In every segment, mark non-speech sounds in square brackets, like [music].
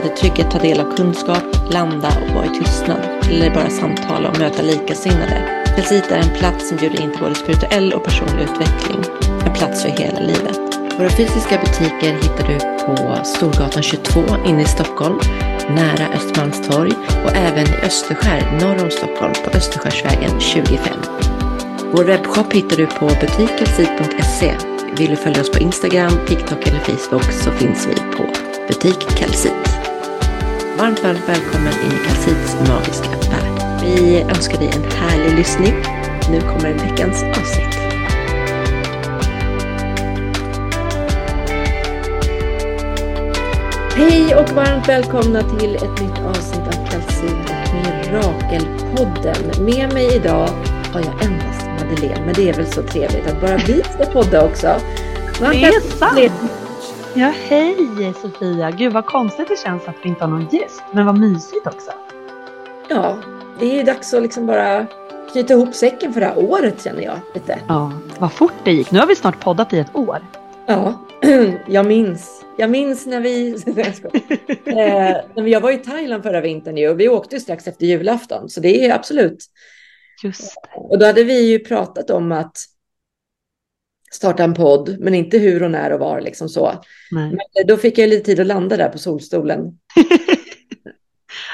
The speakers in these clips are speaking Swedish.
för att i trygghet ta del av kunskap, landa och vara i tystnad eller bara samtala och möta likasinnade. Felsit är en plats som bjuder in till både spirituell och personlig utveckling. En plats för hela livet. Våra fysiska butiker hittar du på Storgatan 22 inne i Stockholm, nära Östermalmstorg och även i Österskär norr om Stockholm på Österskärsvägen 25. Vår webbshop hittar du på butikkelsit.se. Vill du följa oss på Instagram, TikTok eller Facebook så finns vi på Butik Kalsit. Varmt, varmt välkommen in i Kalsits magiska värld. Vi önskar dig en härlig lyssning. Nu kommer veckans avsnitt. Hej och varmt välkomna till ett nytt avsnitt av Kalsit och Mirakelpodden. Med mig idag har jag endast Madeleine, men det är väl så trevligt att bara vi ska podda också. Varmt det är sant! Ja, hej Sofia! Gud vad konstigt det känns att vi inte har någon gäst, men vad mysigt också. Ja, det är ju dags att liksom bara knyta ihop säcken för det här året känner jag lite. Ja, vad fort det gick. Nu har vi snart poddat i ett år. Ja, [clears throat] jag minns. Jag minns när vi... [laughs] eh, jag var i Thailand förra vintern ju, och vi åkte strax efter julafton, så det är absolut. Just det. Och då hade vi ju pratat om att starta en podd, men inte hur och när och var liksom så. Nej. Men då fick jag lite tid att landa där på solstolen. [laughs]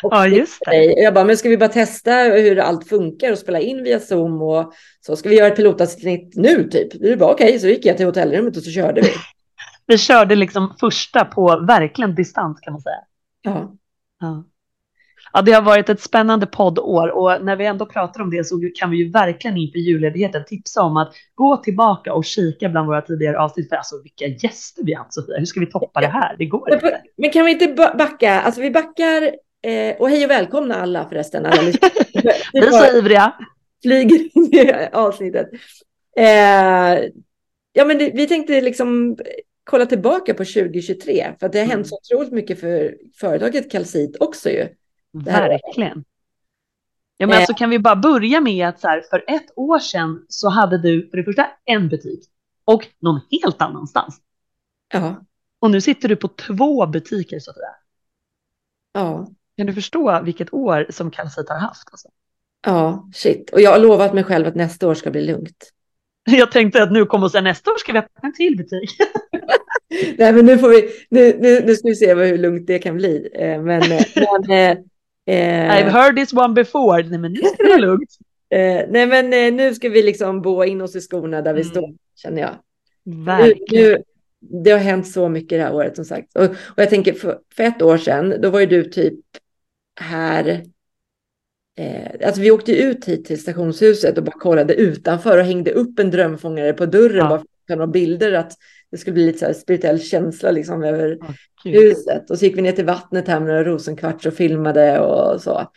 ja, just det. Jag bara, men ska vi bara testa hur allt funkar och spela in via Zoom och så ska vi göra ett pilotavsnitt nu typ. Det var okej, okay. så gick jag till hotellrummet och så körde vi. [laughs] vi körde liksom första på verkligen distans kan man säga. Ja. ja. Ja, det har varit ett spännande poddår och när vi ändå pratar om det så kan vi ju verkligen inför julledigheten tipsa om att gå tillbaka och kika bland våra tidigare avsnitt. För alltså vilka gäster vi har haft Sofia. Hur ska vi toppa det här? Det går inte. Men kan vi inte backa? Alltså vi backar eh, och hej och välkomna alla förresten. Alla [laughs] vi är så ivriga. Flyger in i avsnittet. Eh, ja, men det, vi tänkte liksom kolla tillbaka på 2023 för det har hänt mm. så otroligt mycket för företaget Kalsit också ju. Verkligen. Ja, men alltså kan vi bara börja med att så här, för ett år sedan så hade du för det första en butik och någon helt annanstans. Ja. Och nu sitter du på två butiker så att säga. Ja. Kan du förstå vilket år som Kalsit har haft? Alltså? Ja, shit. Och jag har lovat mig själv att nästa år ska bli lugnt. [laughs] Jag tänkte att nu kommer och säga nästa år ska vi öppna en till butik. [laughs] Nej, men nu får vi, nu, nu, nu ska vi se hur lugnt det kan bli. Eh, men, men Eh, I've heard this one before. Nej, men nu ska det vara [laughs] lugnt. Eh, nej, men eh, nu ska vi liksom boa in oss i skorna där vi mm. står, känner jag. Verkligen. Nu, det har hänt så mycket det här året som sagt. Och, och jag tänker för, för, ett år sedan, då var ju du typ här. Eh, alltså vi åkte ut hit till stationshuset och bara kollade utanför och hängde upp en drömfångare på dörren ja. bara för att ta några bilder att det skulle bli lite så här spirituell känsla liksom över oh, huset. Och så gick vi ner till vattnet här med några rosenkvarts och filmade och så.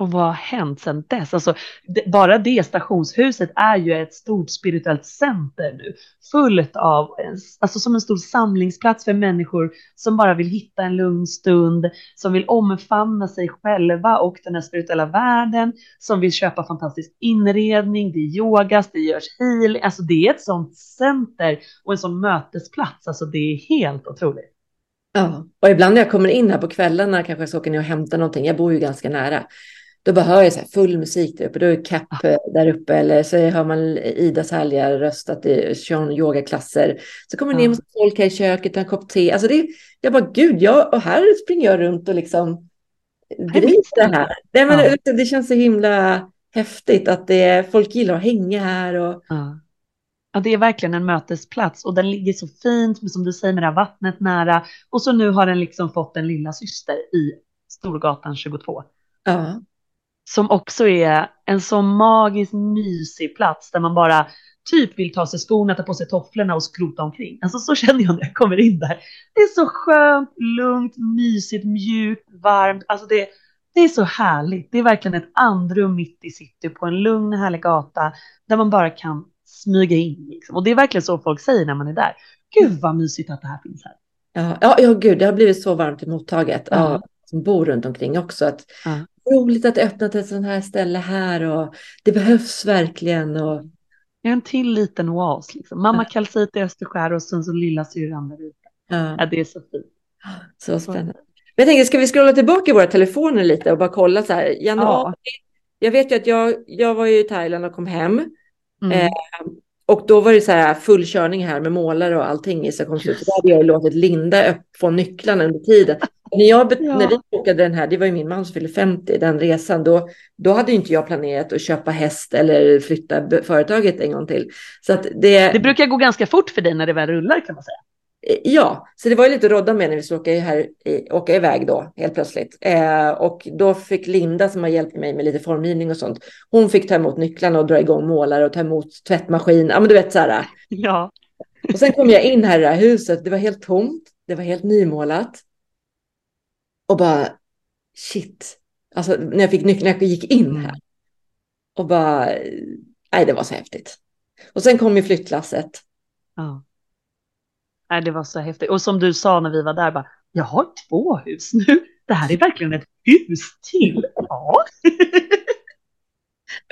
Och vad har hänt sedan dess? Alltså, det, bara det stationshuset är ju ett stort spirituellt center nu. Fullt av, alltså som en stor samlingsplats för människor som bara vill hitta en lugn stund, som vill omfamna sig själva och den här spirituella världen, som vill köpa fantastisk inredning, det yogas, det görs healing, alltså det är ett sånt center och en sån mötesplats, alltså det är helt otroligt. Ja, och ibland när jag kommer in här på kvällarna kanske jag ska åka ner och hämta någonting, jag bor ju ganska nära, då bara hör jag så full musik där uppe. Då är Cap ah. där uppe eller så hör man Idas härliga röst att det kör yogaklasser. Så kommer ner med folk här i köket, en kopp te. Alltså det, jag bara gud, jag, och här springer jag runt och liksom drivs det här. Det, men, ja. det känns så himla häftigt att det, folk gillar att hänga här. Och... Ja. ja, det är verkligen en mötesplats och den ligger så fint, som du säger, med det här vattnet nära. Och så nu har den liksom fått en lilla syster i Storgatan 22. Ja som också är en så magisk mysig plats där man bara typ vill ta sig skorna, ta på sig tofflorna och skrota omkring. Alltså så känner jag när jag kommer in där. Det är så skönt, lugnt, mysigt, mjukt, varmt. Alltså det, det det är så härligt. Det är verkligen ett andrum mitt i city på en lugn härlig gata där man bara kan smyga in. Liksom. Och det är verkligen så folk säger när man är där. Gud vad mysigt att det här finns här. Ja, ja, ja gud, det har blivit så varmt i mottaget. Ja. Som bor runt omkring också. Att, ja. Roligt att det öppnat ett sånt här ställe här och det behövs verkligen. Och... En till liten oas. Liksom. Mamma ja. kalcit i Österskär och sen så lilla syrran där ute. Ja. ja. det är så fint. Så spännande. Men jag tänkte, ska vi scrolla tillbaka i våra telefoner lite och bara kolla så här. Januari. Ja. Jag vet ju att jag, jag var ju i Thailand och kom hem. Mm. Eh, och då var det så här full körning här med målare och allting i Stockholmshuset. Yes. Då hade jag låtit Linda få nycklarna under tiden. När, jag, ja. när vi bokade den här, det var ju min man som fyllde 50, den resan, då, då hade inte jag planerat att köpa häst eller flytta företaget en gång till. Så att det, det brukar gå ganska fort för dig när det väl rullar kan man säga. Eh, ja, så det var ju lite rodda med när vi skulle åka, här, åka iväg då helt plötsligt. Eh, och då fick Linda som har hjälpt mig med lite formgivning och sånt. Hon fick ta emot nycklarna och dra igång målare och ta emot tvättmaskin. Ja, men du vet så här. Ja. Och sen kom jag in här i det här huset. Det var helt tomt. Det var helt nymålat. Och bara shit. Alltså när jag fick nyckeln, när jag gick in här. Och bara, nej det var så häftigt. Och sen kom ju flyttlasset. Ja. Nej, det var så häftigt. Och som du sa när vi var där, bara, jag har två hus nu. Det här är verkligen ett hus till. Ja. [laughs]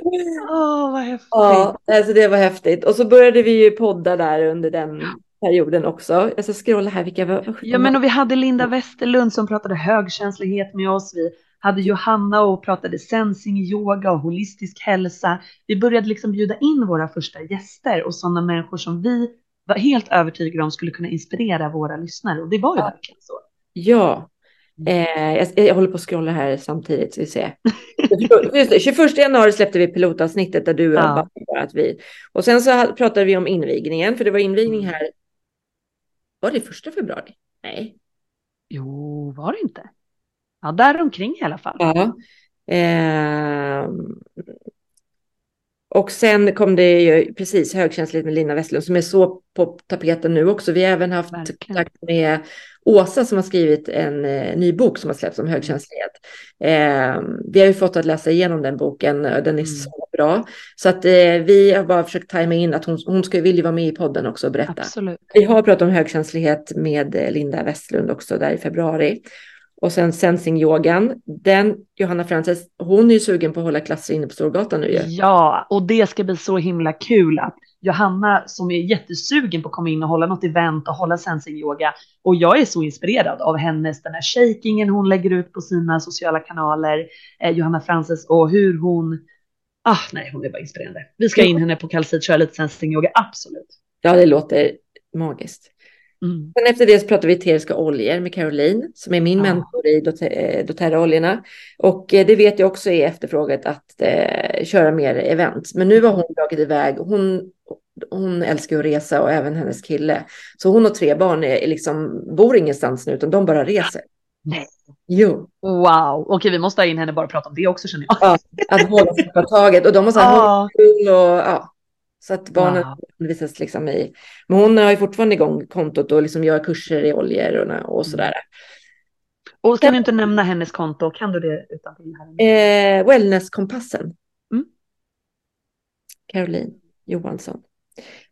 Åh, oh, vad häftigt. Ja, alltså det var häftigt. Och så började vi ju podda där under den perioden också. Jag ska scrolla här. Vilka var, ja, men och vi hade Linda Westerlund som pratade högkänslighet med oss. Vi hade Johanna och pratade sensing, yoga och holistisk hälsa. Vi började liksom bjuda in våra första gäster och sådana människor som vi var helt övertygade om skulle kunna inspirera våra lyssnare och det var ju ja. verkligen så. Ja, eh, jag, jag, håller på att scrolla här samtidigt så vi ser. [laughs] Just det, 21 januari släppte vi pilotavsnittet där du och ja. att vi och sen så pratade vi om invigningen för det var invigning mm. här. Var det första februari? Nej. Jo, var det inte? Ja, där omkring i alla fall. Ja. Eh, och sen kom det ju precis högkänsligt med Lina Westlund som är så på tapeten nu också. Vi har även haft Verkligen. kontakt med Åsa som har skrivit en eh, ny bok som har släppts om mm. högkänslighet. Eh, vi har ju fått att läsa igenom den boken, den är mm. så bra. Så att eh, vi har bara försökt tajma in att hon, hon ska, vill ju vara med i podden också och berätta. Absolut. Vi har pratat om högkänslighet med eh, Linda Westlund också där i februari. Och sen sensing-yogan, den Johanna Frances, hon är ju sugen på att hålla klasser inne på Storgatan nu ju. Ja, och det ska bli så himla kul att Johanna som är jättesugen på att komma in och hålla något event och hålla sensing-yoga. Och jag är så inspirerad av hennes, den här shakingen hon lägger ut på sina sociala kanaler, eh, Johanna Frances och hur hon, ah nej hon är bara inspirerande. Vi ska in henne på kalltid, köra lite sensing-yoga, absolut. Ja, det låter magiskt. Mm. Sen efter det så pratar vi eteriska oljor med Caroline som är min ja. mentor i eh, doTERRA-oljorna. Och eh, det vet jag också är efterfrågat att eh, köra mer event. Men nu har hon dragit iväg. Hon, hon älskar att resa och även hennes kille. Så hon och tre barn är, liksom, bor ingenstans nu utan de bara reser. Nej. Jo. Wow, okej vi måste ha in henne bara och prata om det också känner jag. Ja, att hålla sig på taget och de har så här ja. och ja. Så att barnen wow. undervisas liksom i. Men hon har ju fortfarande igång kontot och liksom gör kurser i oljor och, och sådär. Och kan du inte nämna hennes konto? Kan du det utan eh, Wellnesskompassen. Mm. Caroline Johansson.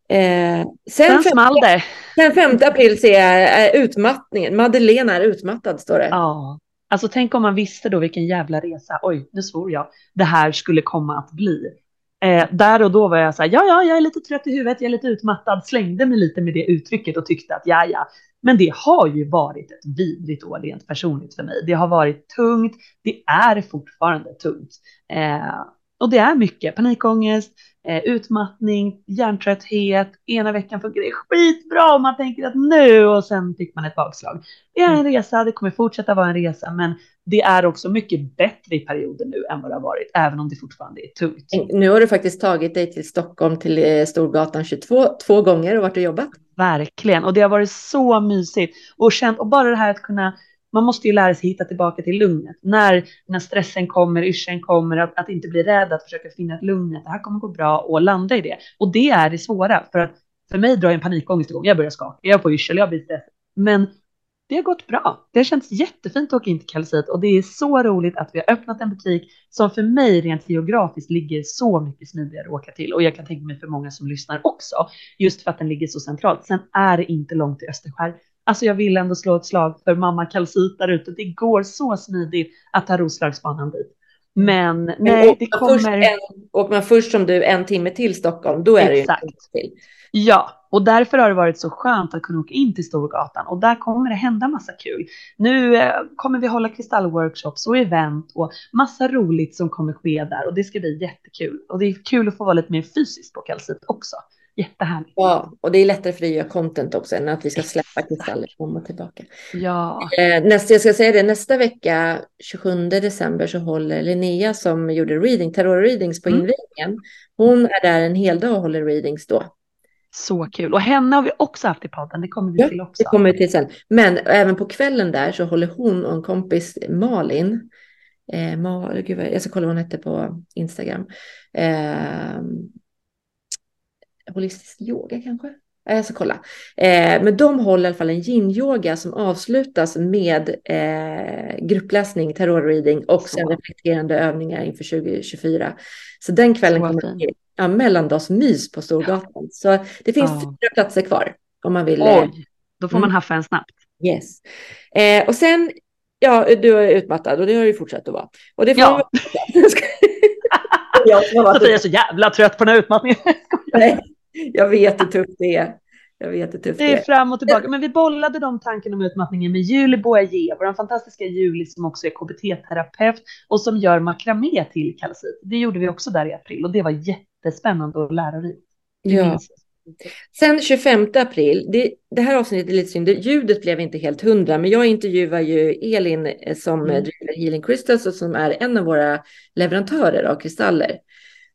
Eh, sen, sen det. Sen 5 april ser jag eh, utmattningen. Madeleine är utmattad står det. Ja, alltså tänk om man visste då vilken jävla resa, oj nu svor jag, det här skulle komma att bli. Eh, där och då var jag så här, ja, ja, jag är lite trött i huvudet, jag är lite utmattad, slängde mig lite med det uttrycket och tyckte att ja, ja. Men det har ju varit ett vidrigt år rent personligt för mig. Det har varit tungt, det är fortfarande tungt. Eh, och det är mycket panikångest, eh, utmattning, hjärntrötthet. Ena veckan funkar det skitbra och man tänker att nu och sen fick man ett bakslag. Det är en mm. resa, det kommer fortsätta vara en resa, men det är också mycket bättre i perioder nu än vad det har varit, även om det fortfarande är tungt. Nu har du faktiskt tagit dig till Stockholm till eh, Storgatan 22 två gånger och varit och jobbat. Verkligen, och det har varit så mysigt och känt och bara det här att kunna man måste ju lära sig hitta tillbaka till lugnet. När, när stressen kommer, yrseln kommer, att, att inte bli rädd, att försöka finna ett lugn, det här kommer gå bra och landa i det. Och det är det svåra, för att för mig drar en panikångest igång. Jag börjar skaka, jag får yrsel, jag blir stressad. Men det har gått bra. Det har känts jättefint att åka in till Kalsit och det är så roligt att vi har öppnat en butik som för mig rent geografiskt ligger så mycket smidigare att åka till och jag kan tänka mig för många som lyssnar också, just för att den ligger så centralt. Sen är det inte långt till Österskär. Alltså jag vill ändå slå ett slag för mamma Kalsit där ute. Det går så smidigt att ta Roslagsbanan dit. Men nej, Men det kommer... En, åker man först som du en timme till Stockholm, då är Exakt. det ju till. Ja, och därför har det varit så skönt att kunna åka in till Storgatan och där kommer det hända massa kul. Nu eh, kommer vi hålla kristallworkshops och event och massa roligt som kommer ske där och det ska bli jättekul. Och det är kul att få vara lite mer fysiskt på Kalsit också. Jättehärligt. Ja, och det är lättare för dig att göra content också än att vi ska släppa kristaller fram och tillbaka. Ja. Eh, nästa, jag ska säga det, nästa vecka, 27 december, så håller Linnea som gjorde reading, tarot-readings på mm. invigningen. Hon är där en hel dag och håller readings då. Så kul. Och henne har vi också haft i podden. Det kommer vi ja, till också. Det kommer vi till sen. Men även på kvällen där så håller hon och en kompis Malin. Eh, Mal, gud, jag ska kolla vad hon hette på Instagram. Eh, holistisk yoga kanske? Jag ska kolla. Eh, men de håller i alla fall en yin-yoga som avslutas med eh, gruppläsning, terrorreading och så. sen reflekterande övningar inför 2024. Så den kvällen kommer det ja, mellandagsmys på Storgatan. Så det finns ja. fyra platser kvar om man vill. Eh, Oj, då får man mm. haffa en snabbt. Yes. Eh, och sen, ja, du är utmattad och det har du fortsatt att vara. Och det får ja. [laughs] [laughs] jag, jag är så jävla trött på den här utmattningen. Nej, [laughs] jag vet hur tufft det är. Jag vet hur tufft det är. fram och tillbaka. Men vi bollade de tankarna om utmattningen med Julie Boyer, vår fantastiska Julie som också är KBT-terapeut och som gör makramé till kalcit. Det gjorde vi också där i april och det var jättespännande och lärorikt. Ja. Sen 25 april, det, det, här avsnittet är lite synd, ljudet blev inte helt hundra, men jag intervjuar ju Elin eh, som mm. driver Healing Crystals och som är en av våra leverantörer av kristaller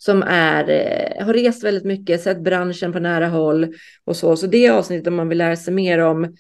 som är, eh, har rest väldigt mycket, sett branschen på nära håll och så. Så det avsnittet om man vill lära sig mer om,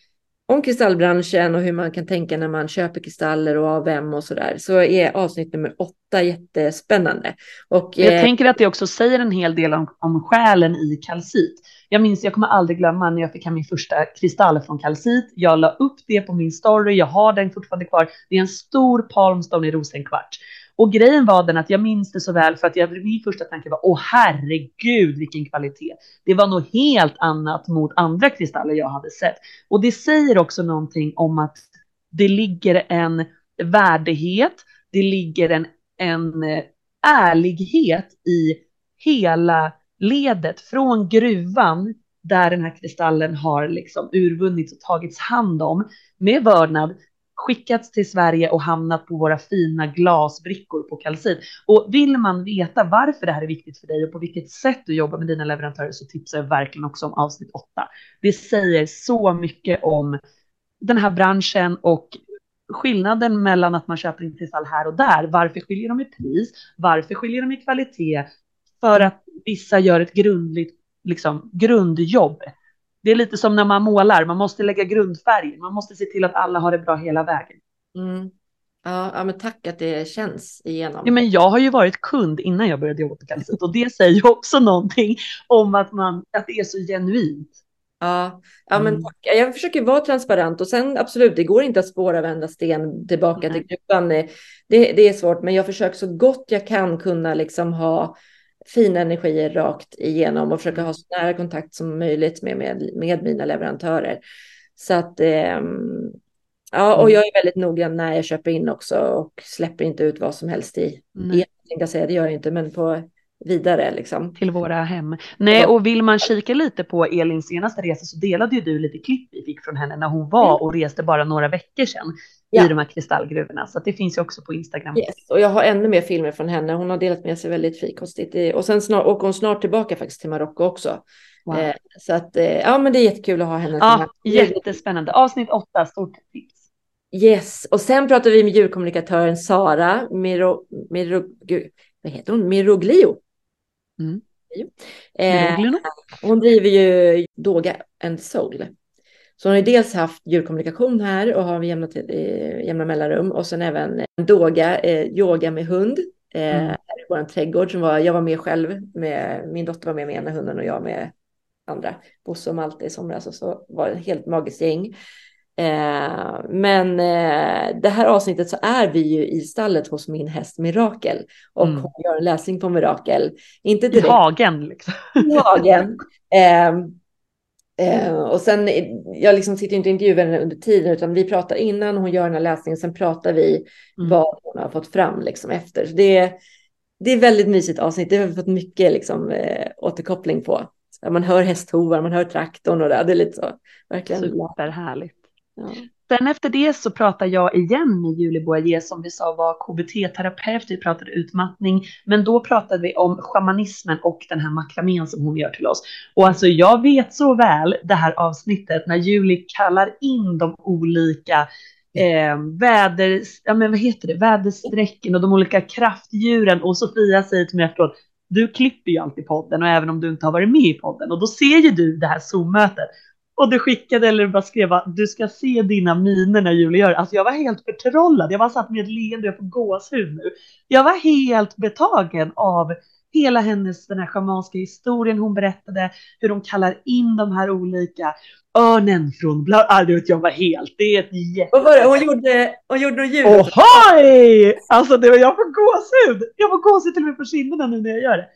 om kristallbranschen och hur man kan tänka när man köper kristaller och av vem och så där, så är avsnitt nummer åtta jättespännande. Och, jag eh, tänker att det också säger en hel del om, om själen i kalcit. Jag minns, jag kommer aldrig glömma när jag fick hem min första kristall från kalcit. Jag la upp det på min story, jag har den fortfarande kvar. Det är en stor palmstone i rosenkvart. Och grejen var den att jag minns det så väl för att jag, min första tanke var åh herregud vilken kvalitet. Det var något helt annat mot andra kristaller jag hade sett. Och det säger också någonting om att det ligger en värdighet, det ligger en, en eh, ärlighet i hela ledet från gruvan där den här kristallen har liksom urvunnits och tagits hand om med vördnad skickats till Sverige och hamnat på våra fina glasbrickor på kalcit. Och vill man veta varför det här är viktigt för dig och på vilket sätt du jobbar med dina leverantörer så tipsar jag verkligen också om avsnitt 8. Det säger så mycket om den här branschen och skillnaden mellan att man köper in kristall här och där. Varför skiljer de i pris? Varför skiljer de i kvalitet? För att vissa gör ett grundligt liksom, grundjobb det är lite som när man målar, man måste lägga grundfärg, man måste se till att alla har det bra hela vägen. Mm. Ja, ja, men tack att det känns igenom. Ja, men jag har ju varit kund innan jag började jobba på Kalsit och det säger också någonting om att, man, att det är så genuint. Ja, ja men mm. Jag försöker vara transparent och sen absolut, det går inte att spåra vända sten tillbaka Nej. till gruppen. Det, det är svårt, men jag försöker så gott jag kan kunna liksom ha fina energier rakt igenom och försöka ha så nära kontakt som möjligt med, med, med mina leverantörer. Så att, eh, ja, och mm. jag är väldigt noggrann när jag köper in också och släpper inte ut vad som helst i. Mm. Jag säga, det gör jag inte, men på vidare liksom. Till våra hem. Nej, och vill man kika lite på Elins senaste resa så delade ju du lite klipp vi fick från henne när hon var mm. och reste bara några veckor sedan ja. i de här kristallgruvorna. Så det finns ju också på Instagram. Yes. Och jag har ännu mer filmer från henne. Hon har delat med sig väldigt frikostigt. Och sen snart, åker hon snart tillbaka faktiskt till Marocko också. Wow. Eh, så att eh, ja, men det är jättekul att ha henne. Ja, jättespännande. Avsnitt åtta, stort tips. Yes, och sen pratar vi med djurkommunikatören Sara Miro, Miro, gud, vad heter hon? Miroglio. Mm. Eh, hon driver ju Doga and Soul. Så hon har dels haft djurkommunikation här och har vi jämna, jämna mellanrum och sen även Doga, eh, yoga med hund. Eh, mm. Här i vår trädgård som var, jag var med själv, med, min dotter var med med ena hunden och jag med andra. Bosse och Malte i somras och så var det ett helt magiskt gäng. Eh, men eh, det här avsnittet så är vi ju i stallet hos min häst Mirakel och Mm. hon gör en läsning på Mirakel. Inte I direkt hagen liksom. i hagen. [laughs] Eh, eh, och sen, eh, jag liksom sitter inte och intervjuar henne under tiden utan vi pratar innan hon gör den här läsningen, sen pratar vi Mm. vad hon har fått fram liksom efter. Så det, är- det är väldigt mysigt avsnitt, det har vi fått mycket liksom, eh, återkoppling på. Så man hör hästhovar, man hör traktorn och det, det är lite så. Verkligen. Superhärligt. Ja. Sen efter det så pratar jag igen med Julie Boyer som vi sa var KBT-terapeut. Vi pratade utmattning, men då pratade vi om shamanismen och den här makramén som hon gör till oss. Och alltså jag vet så väl det här avsnittet när Julie kallar in de olika eh, väder, ja men vad heter det, väderstrecken och de olika kraftdjuren. Och Sofia säger till mig efteråt, du klipper ju alltid podden och även om du inte har varit med i podden. Och då ser ju du det här Zoom-mötet och du skickade eller bara skrev att du ska se dina miner när Julia gör. Alltså jag var helt förtrollad. Jag var satt med ett leende och på gåshud nu. Jag var helt betagen av hela hennes den här schamanska historien hon berättade, hur de kallar in de här olika örnen från bla, ah, du vet, jag var helt, det är ett jätte... Vad var det? Hon gjorde, hon gjorde något ljud. Ohoj! Alltså det var, jag får gåshud. Jag får gåshud till och med på kinderna nu när jag gör det.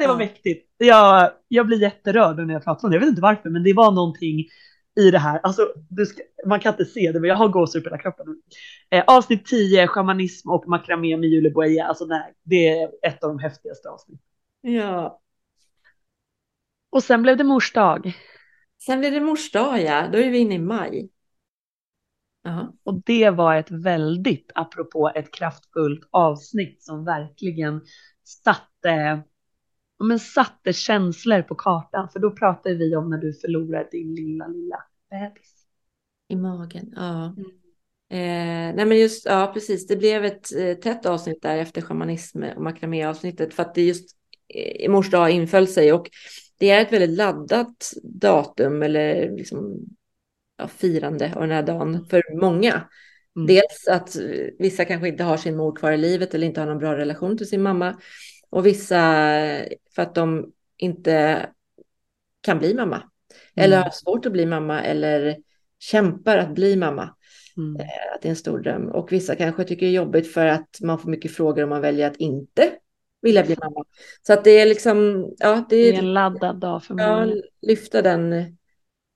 Det var Ja. mäktigt. Jag, jag blir jätterörd när jag pratar om det. Jag vet inte varför, men det var någonting i det här. Alltså, ska, man kan inte se det, men jag har gåshud på hela kroppen. Eh, avsnitt 10, shamanism och makramé med Julie Boyer. Alltså nej, det är ett av de häftigaste avsnitten. Ja. Och sen blev det mors dag. Sen blir det mors dag, ja. Då är vi inne i maj. Ja. Och det var ett väldigt, apropå ett kraftfullt avsnitt som verkligen satte, men satte känslor på kartan. För då pratade vi om när du förlorar din lilla, lilla bebis. I magen, ja. Mm. Eh, nej men just, ja precis, det blev ett eh, tätt avsnitt där efter shamanism och makramé-avsnittet för att det just eh, i mors dag inföll sig och det är ett väldigt laddat datum eller liksom ja, firande av den här dagen för många. Mm. Dels att eh, vissa kanske inte har sin mor kvar i livet eller inte har någon bra relation till sin mamma och vissa eh, för att de inte kan bli mamma eller Mm. har svårt att bli mamma eller kämpar att bli mamma Mm. att det är en stor dröm. Och vissa kanske tycker det är jobbigt för att man får mycket frågor om man väljer att inte vilja bli mamma. Så att det är liksom, ja, det Det är är en laddad dag för ja, många. lyfta den eh,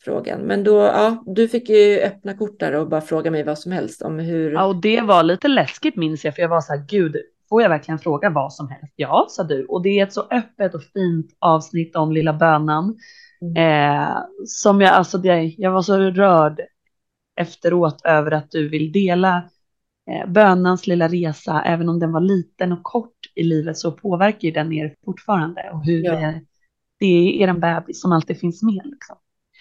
frågan. Men då, ja, du fick ju öppna kort där och bara fråga mig vad som helst om hur. Ja, och det var lite läskigt minns jag, för jag var så här, gud, får jag verkligen fråga vad som helst? Ja, sa du. Och det är ett så öppet och fint avsnitt om lilla bönan. Mm. Eh, som jag, alltså det, jag var så rörd efteråt över att du vill dela eh, bönans lilla resa, även om den var liten och kort i livet så påverkar ju den er fortfarande och hur Ja. det, det är er bebis som alltid finns med. Liksom.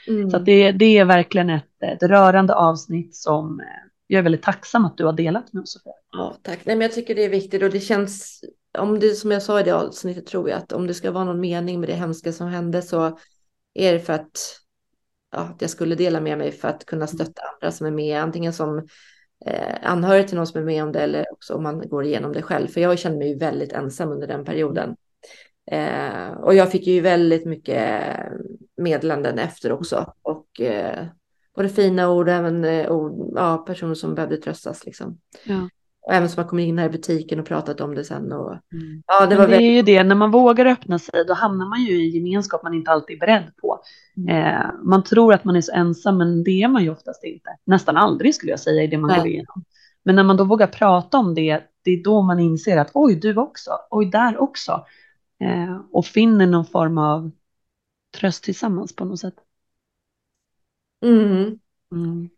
Mm. Så det, det är verkligen ett, ett rörande avsnitt som eh, jag är väldigt tacksam att du har delat med oss. Ja, tack. Nej, men jag tycker det är viktigt och det känns, om det som jag sa i det avsnittet tror jag att om det ska vara någon mening med det hemska som hände så är det för att, ja, att jag skulle dela med mig för att kunna stötta andra som är med, antingen som eh, anhörig till någon som är med om det eller också om man går igenom det själv. För jag kände mig ju väldigt ensam under den perioden. Eh, och jag fick ju väldigt mycket meddelanden efter också och eh, både fina ord och även eh, ord, ja, personer som behövde tröstas liksom. Ja. Och även som har kommit in här i butiken och pratat om det sen. Och, Mm. ja, det Men var det är ju det, när man vågar öppna sig då hamnar man ju i gemenskap man inte alltid är beredd på. Mm. Eh, man tror att man är så ensam men det är man ju oftast inte. Nästan aldrig skulle jag säga i det man Nej. går igenom. Men när man då vågar prata om det, det är då man inser att oj, du också, oj, där också. Eh, och finner någon form av tröst tillsammans på något sätt. Mm. Mm.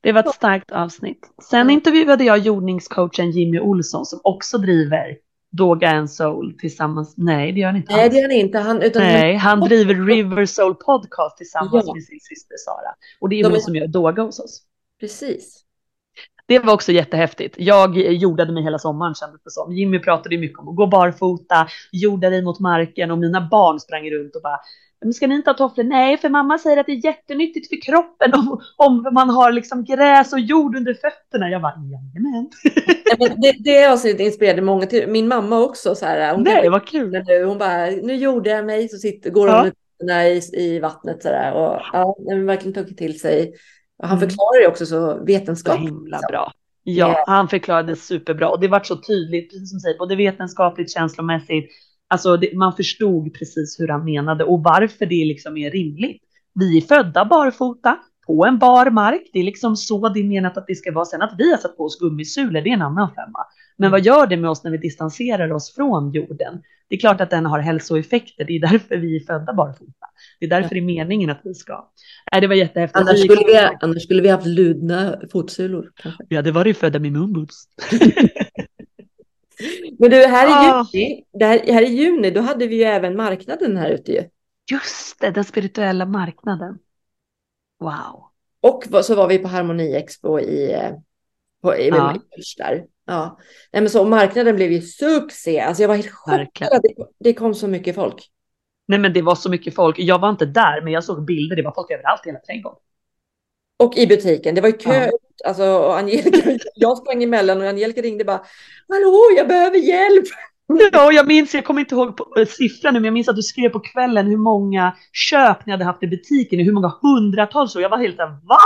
Det var ett starkt avsnitt. Sen Ja. intervjuade jag jordningscoachen Jimmy Olsson som också driver Doga and Soul tillsammans. Nej, det gör han inte. Nej, det är han inte. Han, utan Nej, han driver River Soul Podcast tillsammans Ja. med sin syster Sara. Och det är De hon är- som gör Doga hos oss. Precis. Det var också jättehäftigt. Jag jordade mig hela sommaren kändes det som. Jimmy pratade mycket om att gå barfota, jorda dig mot marken och mina barn sprang runt och bara men ska ni inte ha tofflor? Nej, för mamma säger att det är jättenyttigt för kroppen om, om man har liksom gräs och jord under fötterna. Jag bara, jajamän. Men det, det avsnittet inspirerade många till. Min mamma också så här. Hon Nej, vad kul. nu. Hon bara, nu gjorde jag mig. Så sitter, går hon Ja. med fötterna i, i vattnet så där. Och ja, har verkligen tagit till sig Han mm. förklarar det också så vetenskapligt. Så himla bra. Ja, han förklarade superbra och det var så tydligt, precis som säger, både vetenskapligt, känslomässigt. Alltså det, man förstod precis hur han menade och varför det liksom är rimligt. Vi är födda barfota på en bar mark. Det är liksom så det är menat att det ska vara. Sen att vi har satt på oss gummisulor, det är en annan femma. Men vad gör det med oss när vi distanserar oss från jorden? Det är klart att den har hälsoeffekter. Det är därför vi är födda barfota. Det är därför det är meningen att vi ska. Nej, det var jättehäftigt. Annars skulle vi, annars skulle vi haft ludna fotsulor. Ja, det var ju födda med moonboots. [laughs] Men du, här i, ah. juni, här, här i juni, då hade vi ju även marknaden här ute ju. Just det, den spirituella marknaden. Wow. Och så var vi på Harmoni Expo i, på, i ja. där. Ja. Nej, men så marknaden blev ju succé. Alltså jag var helt chockad. Det, det kom så mycket folk. Nej, men det var så mycket folk. Jag var inte där, men jag såg bilder. Det var folk överallt i hela trädgården. Och i butiken. Det var ju kö. Ja. Alltså, och Angelica, [laughs] jag sprang emellan och Angelica ringde bara. Hallå, jag behöver hjälp. [laughs] Ja, jag minns, jag kommer inte ihåg på, äh, siffran nu, men jag minns att du skrev på kvällen hur många köp ni hade haft i butiken, hur många hundratals, och jag var helt såhär, va?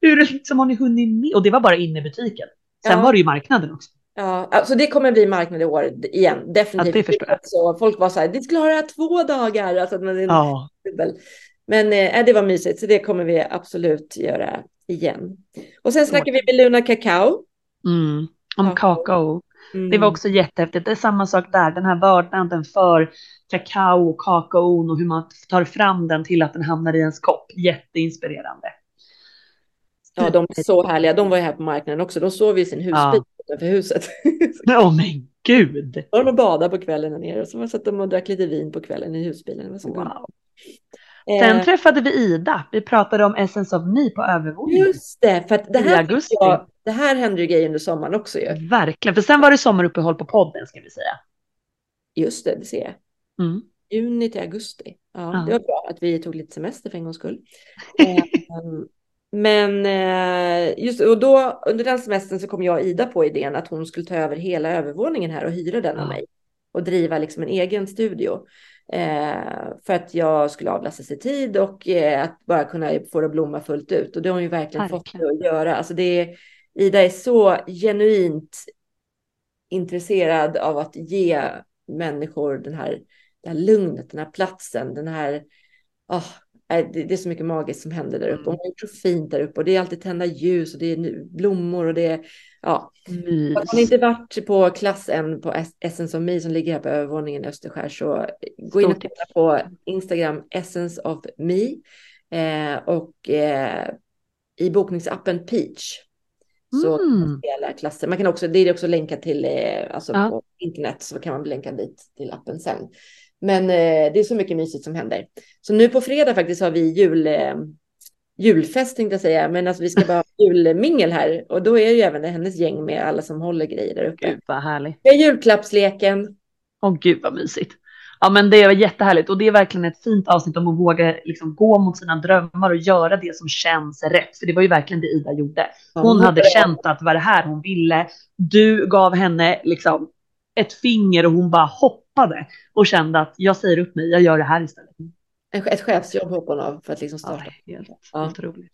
Hur liksom har ni hunnit med? Och det var bara inne i butiken. Sen ja. var det ju marknaden också. Ja, alltså det kommer bli marknad i år igen, definitivt. Ja, det förstår jag. Så folk var så här, det skulle ha två dagar. Alltså, men, ja. Men eh, det var mysigt, så det kommer vi absolut göra igen. Och sen snackar vi med Luna Kakao. Mm, om kakao. Mm. Det var också jättehäftigt. Det är samma sak där, den här vördnaden för kakao och kakaon och hur man tar fram den till att den hamnar i ens kopp. Jätteinspirerande. Ja, de är så härliga. De var ju här på marknaden också. De sov i sin husbil ja. utanför huset. [laughs] Åh oh, men gud! De och badade på kvällen där nere och så satt de och drack lite vin på kvällen i husbilen. Det var så wow. Sen eh, träffade vi Ida. Vi pratade om Essence of Me på övervåningen. Just det, för att det här, jag, det här hände ju grejer under sommaren också ju. Verkligen, för sen var det sommaruppehåll på podden ska vi säga. Just det, det ser jag. Mm. Juni till augusti. Ja, ja, Det var bra att vi tog lite semester för en gångs skull. [laughs] Ehm, men eh, just och då under den semestern så kom jag och Ida på idén att hon skulle ta över hela övervåningen här och hyra den av mig och driva liksom en egen studio. Eh, för att jag skulle avlasta sig tid och eh, att bara kunna få det att blomma fullt ut. Och det har hon ju verkligen, verkligen. fått att göra. Alltså det är, Ida är så genuint intresserad av att ge människor den här, det här lugnet, den här platsen, den här... Oh, det är så mycket magiskt som händer där uppe. Hon har gjort så fint där uppe och det är alltid tända ljus och det är blommor och det är Ja, Mys. har ni inte varit på klass än på Essence of Me som ligger här på övervåningen i Österskär så gå in och titta på Instagram Essence of Me eh, och eh, i bokningsappen Peach. Så mm. kan klasser. Man kan också, det är också länkat till, eh, alltså ja. på internet så kan man bli länkad dit till appen sen. Men eh, det är så mycket mysigt som händer. Så nu på fredag faktiskt har vi jul, eh, julfest tänkte jag säga, men alltså vi ska bara ha [laughs] julmingel här och då är ju även det hennes gäng med alla som håller grejer där uppe. Gud vad härligt. Det är julklappsleken. Åh gud vad mysigt. Ja men det var jättehärligt och det är verkligen ett fint avsnitt om att våga liksom gå mot sina drömmar och göra det som känns rätt. För det var ju verkligen det Ida gjorde. Hon hade känt att det var det här hon ville. Du gav henne liksom ett finger och hon bara hoppade och kände att jag säger upp mig, jag gör det här istället ett chefsjobb hoppar hon av för att liksom starta. Ja, helt ja. otroligt.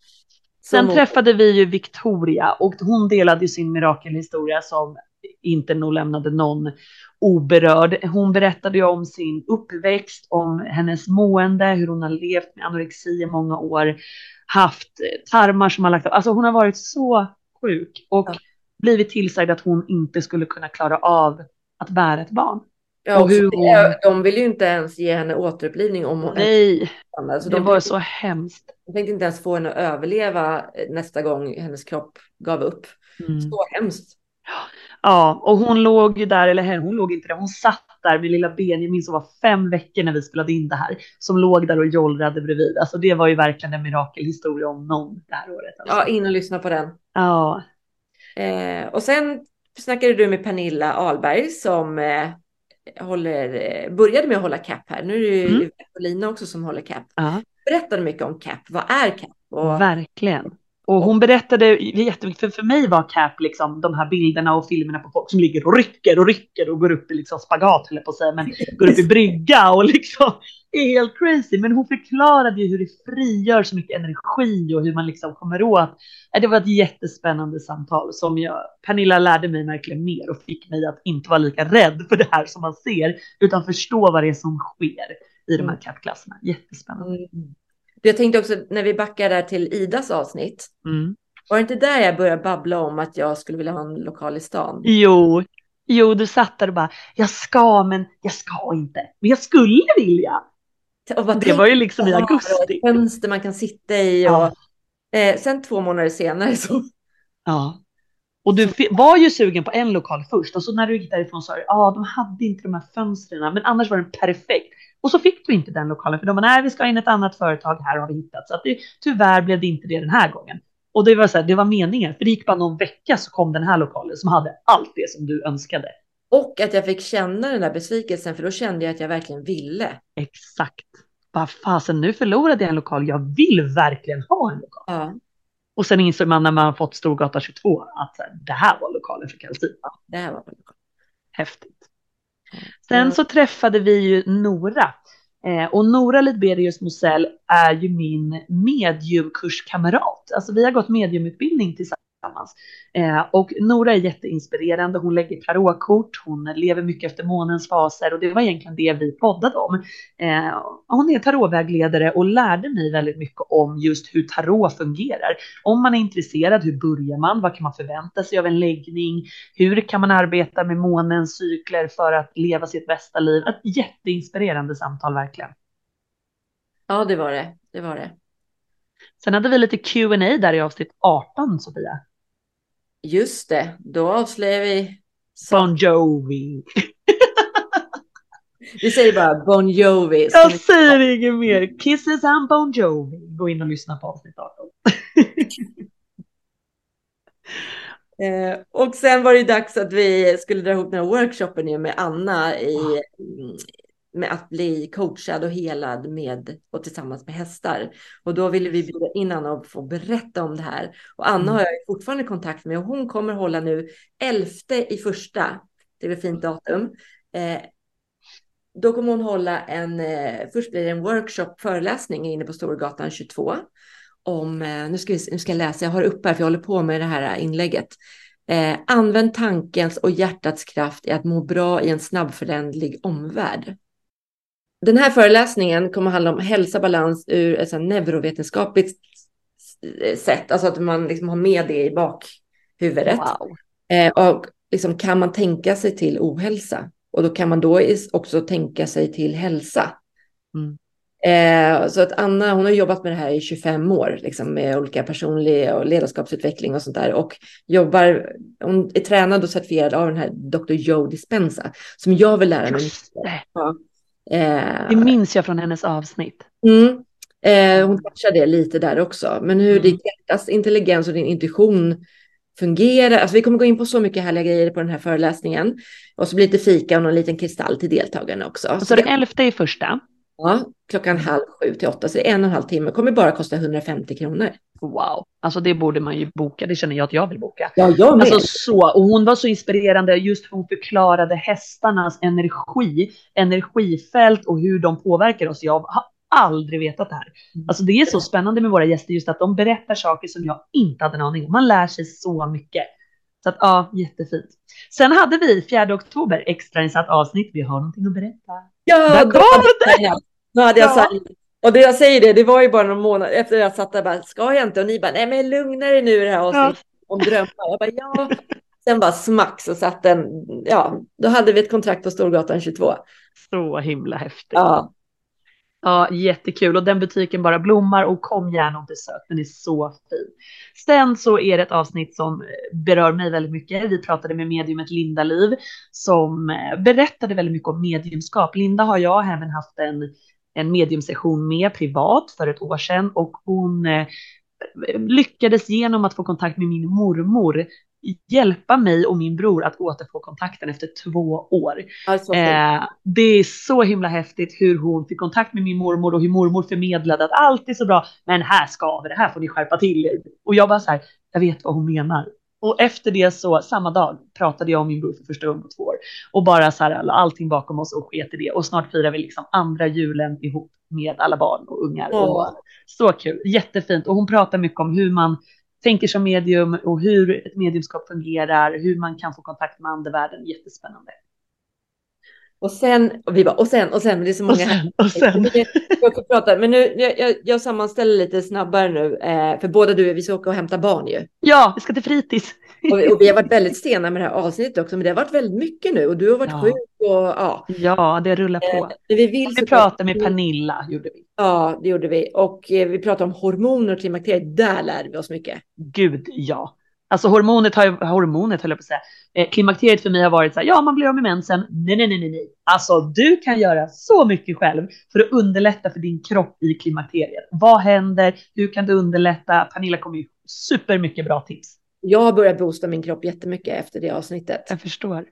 Sen träffade vi ju Victoria och hon delade sin mirakelhistoria som inte nog lämnade någon oberörd. Hon berättade ju om sin uppväxt, om hennes mående, hur hon har levt med anorexi i många år, haft tarmar som har lagt av. Alltså hon har varit så sjuk och ja. blivit tillsagd att hon inte skulle kunna klara av att bära ett barn. Ja, och hur hon... De vill ju inte ens ge henne återupplivning om hon... Nej, alltså, det de var så hemskt. De tänkte inte ens få henne att överleva nästa gång hennes kropp gav upp. Mm. Så hemskt. Ja, och hon låg ju där, eller hon låg inte där, hon satt där med lilla Benjamin som var fem veckor när vi spelade in det här, som låg där och jollrade bredvid. Alltså det var ju verkligen en mirakelhistoria om någon det här året. Alltså. Ja, in och lyssna på den. Ja. Eh, och sen snackade du med Pernilla Alberg som eh, håller, började med att hålla cap här. Nu är det ju mm. Lina också som håller cap. Uh. Berättade mycket om cap. Vad är cap? Och, Verkligen. Och hon berättade jättemycket, för, för mig var CAP liksom de här bilderna och filmerna på folk som ligger och rycker och rycker och går upp i liksom spagat, eller på att säga, men går upp i brygga och liksom är helt crazy. Men hon förklarade ju hur det frigör så mycket energi och hur man liksom kommer åt. Det var ett jättespännande samtal som jag, Pernilla lärde mig verkligen mer och fick mig att inte vara lika rädd för det här som man ser, utan förstå vad det är som sker i de här mm. CAP-klasserna. Jättespännande. Mm. Jag tänkte också när vi backar där till Idas avsnitt. Mm. Var det inte där jag började babbla om att jag skulle vilja ha en lokal i stan? Jo, jo, du satt där och bara, jag ska, men jag ska inte. Men jag skulle vilja. det var ju liksom i augusti. Ett fönster man kan sitta i och ja. eh, sen två månader senare så. Ja. Och du var ju sugen på en lokal först och så när du gick därifrån sa du, ja, ah, de hade inte de här fönstren, men annars var den perfekt. Och så fick du inte den lokalen för de var nej, vi ska in ett annat företag här har vi hittat. Så att det, tyvärr blev det inte det den här gången. Och det var så här, det var meningen, för det gick bara någon vecka så kom den här lokalen som hade allt det som du önskade. Och att jag fick känna den där besvikelsen, för då kände jag att jag verkligen ville. Exakt. Vad fasen, nu förlorade jag en lokal. Jag vill verkligen ha en lokal. Ja. Och sen insåg man när man fått Storgata 22 att det här var lokalen för. Ja, det här var lokalen. Häftigt. Sen så träffade vi ju Nora. Eh, och Nora Lidberius Mosell är ju min mediumkurskamrat. Alltså vi har gått mediumutbildning tillsammans tillsammans. Eh, och Nora är jätteinspirerande. Hon lägger tarotkort, hon lever mycket efter månens faser och det var egentligen det vi poddade om. Eh, hon är tarotvägledare och lärde mig väldigt mycket om just hur tarot fungerar. Om man är intresserad, hur börjar man? Vad kan man förvänta sig av en läggning? Hur kan man arbeta med månens cykler för att leva sitt bästa liv? Ett jätteinspirerande samtal verkligen. Ja, det var det. Det var det. Sen hade vi lite Q&A där i avsnitt 18, Sofia. Just det, då avslöjar vi... Bon Jovi. [laughs] Vi säger bara Bon Jovi. Jag säger inget mer. Kisses and Bon Jovi. Gå in och lyssna på avsnitt 18. [laughs] eh, och sen var det dags att vi skulle dra ihop den här workshopen med Anna i, med att bli coachad och helad med och tillsammans med hästar. Och då ville vi bjuda in Anna och få berätta om det här. Och Anna mm. har jag fortfarande kontakt med och hon kommer hålla nu 11 i första, det är väl fint datum. Eh, då kommer hon hålla en, eh, först blir det en workshop, föreläsning inne på Storgatan 22. Om, eh, nu, ska vi, nu ska jag läsa, jag har uppe här för jag håller på med det här inlägget. Eh, använd tankens och hjärtats kraft i att må bra i en snabbföränderlig omvärld. Den här föreläsningen kommer handla om hälsa, balans ur ett neurovetenskapligt sätt, alltså att man liksom har med det i bakhuvudet. Wow. Eh, och liksom, kan man tänka sig till ohälsa? Och då kan man då också tänka sig till hälsa. Mm. Eh, så att Anna, hon har jobbat med det här i 25 år, liksom, med olika personlig och ledarskapsutveckling och sånt där. Och jobbar, hon är tränad och certifierad av den här Dr. Joe Dispenza, som jag vill lära mig mycket. Ja. Eh, det minns jag från hennes avsnitt. Mm, eh, hon touchar det lite där också. Men hur mm. ditt hjärtas intelligens och din intuition fungerar. Alltså vi kommer gå in på så mycket härliga grejer på den här föreläsningen. Och så blir det fika och någon liten kristall till deltagarna också. Och så, så det elfte i första. Ja, klockan halv sju till åtta, så det är en och en halv timme. kommer bara kosta 150 kronor. Wow, alltså det borde man ju boka. Det känner jag att jag vill boka. Ja, jag med. Alltså så, och hon var så inspirerande just hon förklarade hästarnas energi, energifält och hur de påverkar oss. Jag har aldrig vetat det här. Mm. Alltså det är så spännande med våra gäster just att de berättar saker som jag inte hade en aning om. Man lär sig så mycket. Så att ja, jättefint. Sen hade vi 4 oktober extrainsatt avsnitt. Vi har någonting att berätta. Ja, där kom det! Nu hade jag ja. sagt. Och det jag säger det, det var ju bara någon månad efter jag satt där bara, ska jag inte? Och ni bara, nej men lugna dig nu i det här avsnittet ja. om drömmar. Jag bara, ja. Sen bara smack så satt den, ja, då hade vi ett kontrakt på Storgatan 22. Så himla häftigt. Ja. Ja, jättekul och den butiken bara blommar och kom gärna och besök. Den är så fin. Sen så är det ett avsnitt som eh, berör mig väldigt mycket. Vi pratade med mediumet Linda Liv som eh, berättade väldigt mycket om mediumskap. Linda har jag även haft en, en mediumsession med privat för ett år sedan och hon eh, lyckades genom att få kontakt med min mormor hjälpa mig och min bror att återfå kontakten efter två år. Alltså, Eh, det är så himla häftigt hur hon fick kontakt med min mormor och hur mormor förmedlade att allt är så bra, men här ska vi, det här får ni skärpa till er. Och jag bara så här, jag vet vad hon menar. Och efter det så, samma dag, pratade jag om min bror för första gången på två år. Och bara så här, allting bakom oss och sket i det. Och snart firar vi liksom andra julen ihop med alla barn och ungar. Åh. Och så kul, jättefint. Och hon pratar mycket om hur man tänker som medium och hur ett mediumskap fungerar, hur man kan få kontakt med andevärlden. Jättespännande och sen, och vi bara, och sen, och sen, men det är så Och många sen, och sen. Jag ska prata, men nu, jag, jag, jag sammanställer lite snabbare nu, eh, för båda du, vi ska åka och hämta barn ju. Ja, vi ska till fritids. Och, vi- och vi har varit väldigt sena med det här avsnittet också, men det har varit väldigt mycket nu och du har varit Ja. sjuk och ja. Ja, det rullar på. Men vi vill Vi pratade med Pernilla, gjorde vi. Ja, det gjorde vi. Och eh, vi pratade om hormoner och klimakteriet. Där lärde vi oss mycket. Gud, ja. Alltså hormonet har ju, hormonet höll jag på att säga. Eh, klimakteriet för mig har varit så här, ja man blir av med mensen. Nej, nej, nej, nej, nej. Alltså du kan göra så mycket själv för att underlätta för din kropp i klimakteriet. Vad händer? Hur kan du underlätta? Pernilla kommer ju supermycket bra tips. Jag har börjat boosta min kropp jättemycket efter det avsnittet. Jag förstår.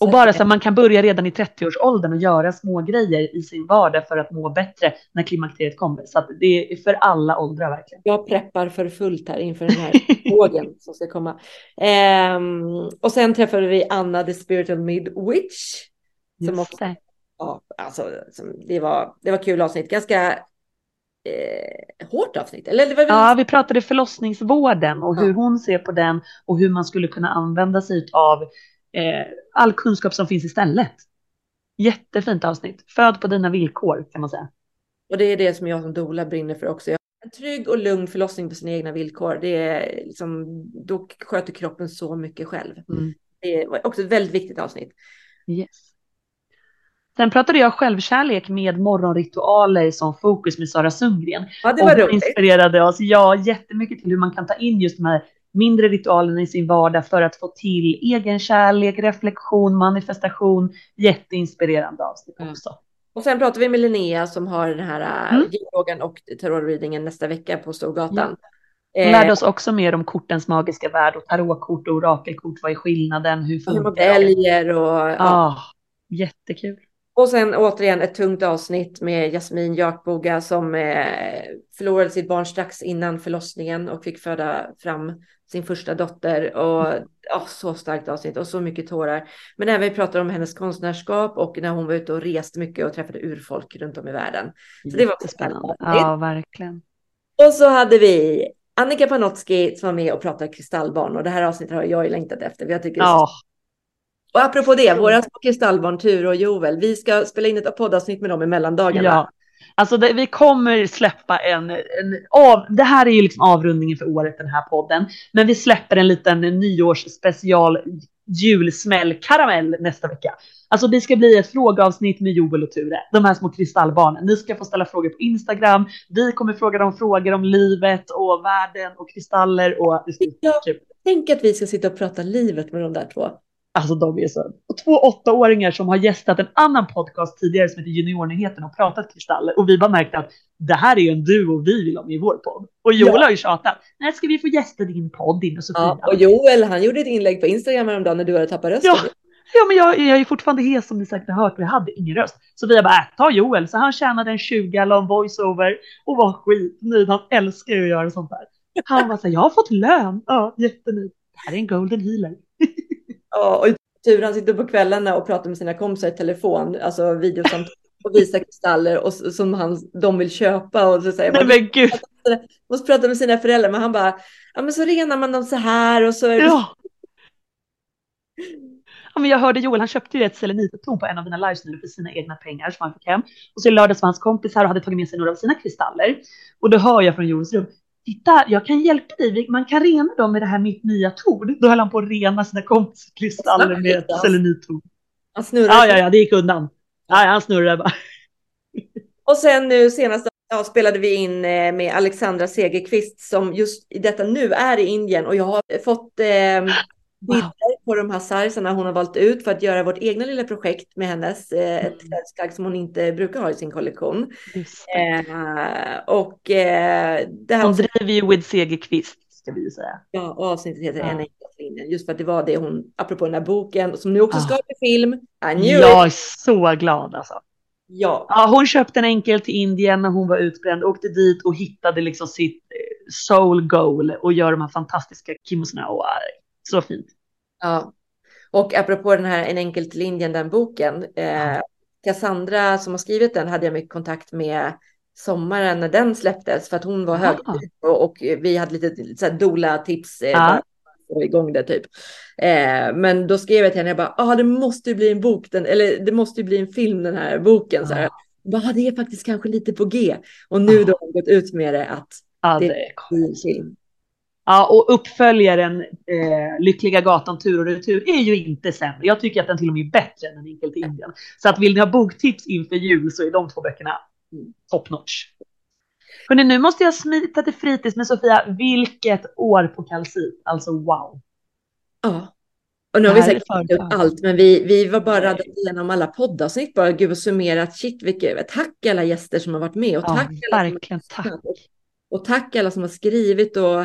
Och bara så att man kan börja redan i 30-årsåldern och göra små grejer i sin vardag för att må bättre när klimakteriet kommer. Så det är för alla åldrar verkligen. Jag preppar för fullt här inför den här [laughs] vågen som ska komma. Ehm, och sen träffade vi Anna, the spiritual midwitch. Som Just också, det. ja, alltså, det, var, det var kul avsnitt. Ganska eh, hårt avsnitt. Eller det var väl Ja, vi pratade förlossningsvården och hur Ja. hon ser på den och hur man skulle kunna använda sig av eh, all kunskap som finns istället. Jättefint avsnitt. Föd på dina villkor kan man säga. Och det är det som jag som doula brinner för också. En trygg och lugn förlossning på sina egna villkor. Det är liksom, då sköter kroppen så mycket själv. Mm. Det var också ett väldigt viktigt avsnitt. Yes. Sen pratade jag självkärlek med morgonritualer som fokus med Sara Sundgren. Ja, det och var hon roligt. inspirerade oss, ja, jättemycket till hur man kan ta in just de här mindre ritualerna i sin vardag för att få till egen kärlek, reflektion, manifestation. Jätteinspirerande avsnitt Mm. också. Och sen pratar vi med Linnea som har den här Mm. mm. yogan och tarot-readingen nästa vecka på Storgatan. Eh, lärde oss också mer om kortens magiska värld och tarotkort och orakelkort. Vad är skillnaden? Hur hur man funkar det? väljer och, ja. Ja, jättekul. Och sen återigen ett tungt avsnitt med Jasmin Jakboga som eh, förlorade sitt barn strax innan förlossningen och fick föda fram sin första dotter. Och ja, så starkt avsnitt och så mycket tårar. Men även vi pratar om hennes konstnärskap och när hon var ute och reste mycket och träffade urfolk runt om i världen. Så det var också spännande. Ja, verkligen. Och så hade vi Annika Panotski som var med och pratade kristallbarn och det här avsnittet har jag ju längtat efter. Jag tycker det är så Och apropå det, våra små kristallbarn Ture och Joel, vi ska spela in ett poddavsnitt med dem i mellandagarna. ja. Alltså det, vi kommer släppa en, en av, det här är ju liksom avrundningen för året den här podden, men vi släpper en liten nyårsspecial julsmäll karamell nästa vecka. Alltså det ska bli ett frågeavsnitt med Joel och Ture, de här små kristallbarnen. Ni ska få ställa frågor på Instagram. Vi kommer fråga dem frågor om livet och världen och kristaller och det ska bli kul. Tänk att vi ska sitta och prata livet med de där två. Alltså de är så. Och två åttaåringar som har gästat en annan podcast tidigare som heter Juniornyheten och pratat kristaller. Och vi bara märkte att det här är ju en duo vi vill ha med i vår podd. Och Joel Ja. har ju tjatat. När ska vi få gästa din podd din och Sofia? Ja, Ja, och Joel, han gjorde ett inlägg på Instagram häromdagen när du hade tappat rösten. ja. men jag, jag är fortfarande hes som ni säkert har hört. Vi hade ingen röst. Så vi har bara, äh, ta Joel. Så han tjänade en 20 la en voiceover och var skitnöjd. Han älskar ju att göra sånt här. Han var så här, jag har fått lön. Ja, jättenöjd. Det här är en golden healer. [laughs] Ja, och Ture han sitter på kvällarna och pratar med sina kompisar i telefon, alltså videosamtal och visar kristaller och, som han, de vill köpa och så säger Nej man, men gud. måste prata med sina föräldrar, men han bara, ja men så renar man dem så här och så är det Ja. Ja, men jag hörde Joel, han köpte ju ett selenittorn på en av mina lives nu för sina egna pengar som han fick hem. Och så i lördags var hans kompis här och hade tagit med sig några av sina kristaller. Och då hör jag från Joels rum, titta, jag kan hjälpa dig, man kan rena dem med det här mitt nya torn. Då höll han på att rena sina kompisars kristaller med ett selenittorn. Han snurrar. Ja, ja, ja, det gick undan. Ja, han snurrade bara. [laughs] Och sen nu senast ja, spelade vi in eh, med Alexandra Segerqvist som just i detta nu är i Indien och jag har fått eh, bilder på de här sarsarna hon har valt ut för att göra vårt egna lilla projekt med hennes, eh, ett klädesplagg som hon inte brukar ha i sin kollektion. Eh, och eh, det här Hon driver ju With Segerqvist. ska vi ju säga. Ja, och avsnittet heter Ja. En enkel linje. Just för att det var det hon, apropå den här boken, som nu också Ja. ska bli film. Jag är så glad alltså. Ja. Ja, hon köpte en enkel till Indien när hon var utbränd, åkte dit och hittade liksom sitt eh, soul goal och gör de här fantastiska kimosorna. Så fint. Ja. Och apropå den här En enkel till Indien, den boken. Eh, Cassandra som har skrivit den hade jag mycket kontakt med sommaren när den släpptes för att hon var hög och, och vi hade lite så här doula-tips eh, Ja. igång det typ. Eh, men då skrev jag till henne, jag bara, ah, det måste ju bli en bok, den, eller det måste ju bli en film den här boken. Så här. Ja. Bara, ah, det är faktiskt kanske lite på G. Och nu Ja. då har hon gått ut med det att Ja, det det är en film. Ja, och uppföljaren eh, Lyckliga gatan tur och retur är ju inte sämre. Jag tycker att den till och med är bättre än En enkel till Indien. Så att vill ni ha boktips inför jul så är de två böckerna Mm. top notch. Hörrni, nu måste jag smita till fritids med Sofia. Vilket år på kalcit. Alltså wow. Ja. Och nu har vi säkert inte bra. allt, men vi, vi var bara Nej. radat igenom alla poddavsnitt. Bara gud och summerat. Shit, vilket, tack alla gäster som har varit med och Ja, tack alla verkligen tack. och tack alla som har skrivit och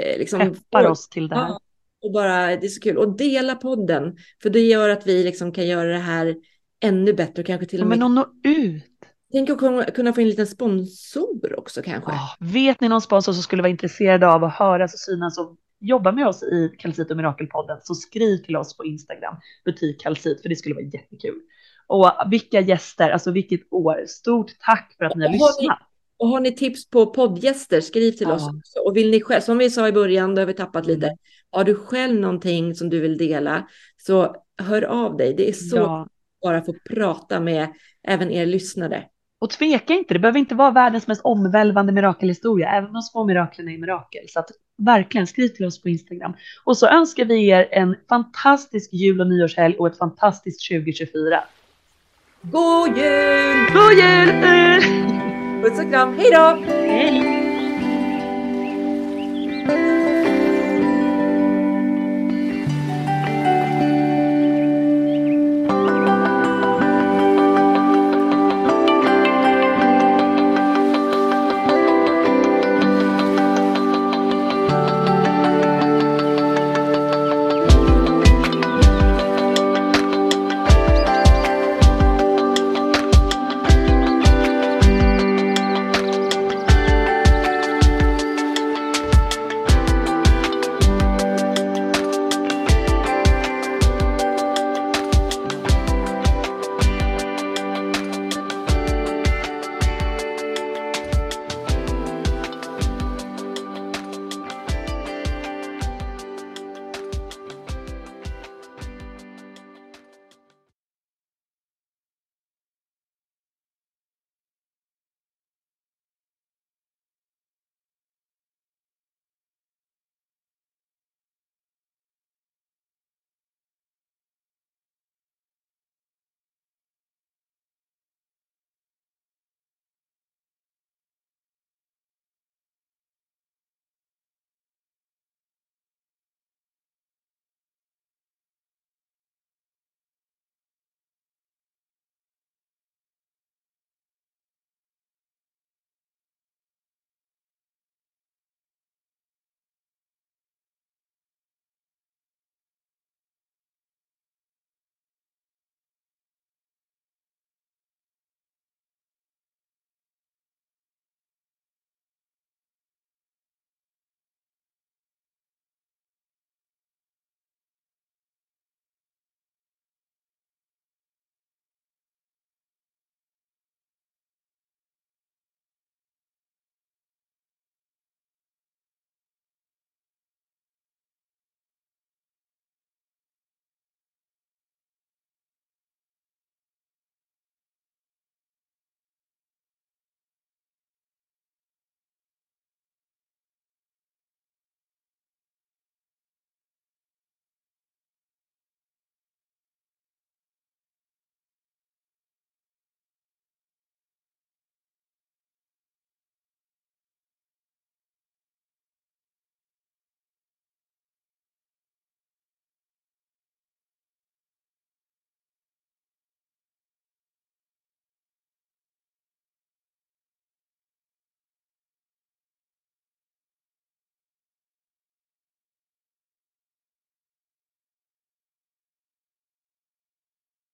eh, liksom Peppar oss till det här. Och bara, det är så kul. Och dela podden, för det gör att vi liksom kan göra det här ännu bättre och kanske till och med men att nå ut. tänk att kunna- få en liten sponsor också kanske. Ja, vet ni någon sponsor som skulle vara intresserad av att höras och synas och jobba med oss i Kalcit och Mirakelpodden så skriv till oss på Instagram, butik Kalcit, för det skulle vara jättekul. Och vilka gäster, alltså vilket år. Stort tack för att ni har lyssnat. Och har ni tips på poddgäster, skriv till Ja. oss också. Och vill ni själv, som vi sa i början, då har vi tappat Mm. lite. Har du själv någonting som du vill dela, så hör av dig. Det är så Ja. bara få prata med även er lyssnare. Och tveka inte, det behöver inte vara världens mest omvälvande mirakelhistoria, även de små miraklen är mirakel. Så att verkligen skriv till oss på Instagram. Och så önskar vi er en fantastisk jul och nyårshelg och ett fantastiskt 2024. God jul! God jul! Puss och kram, hej då! Hej!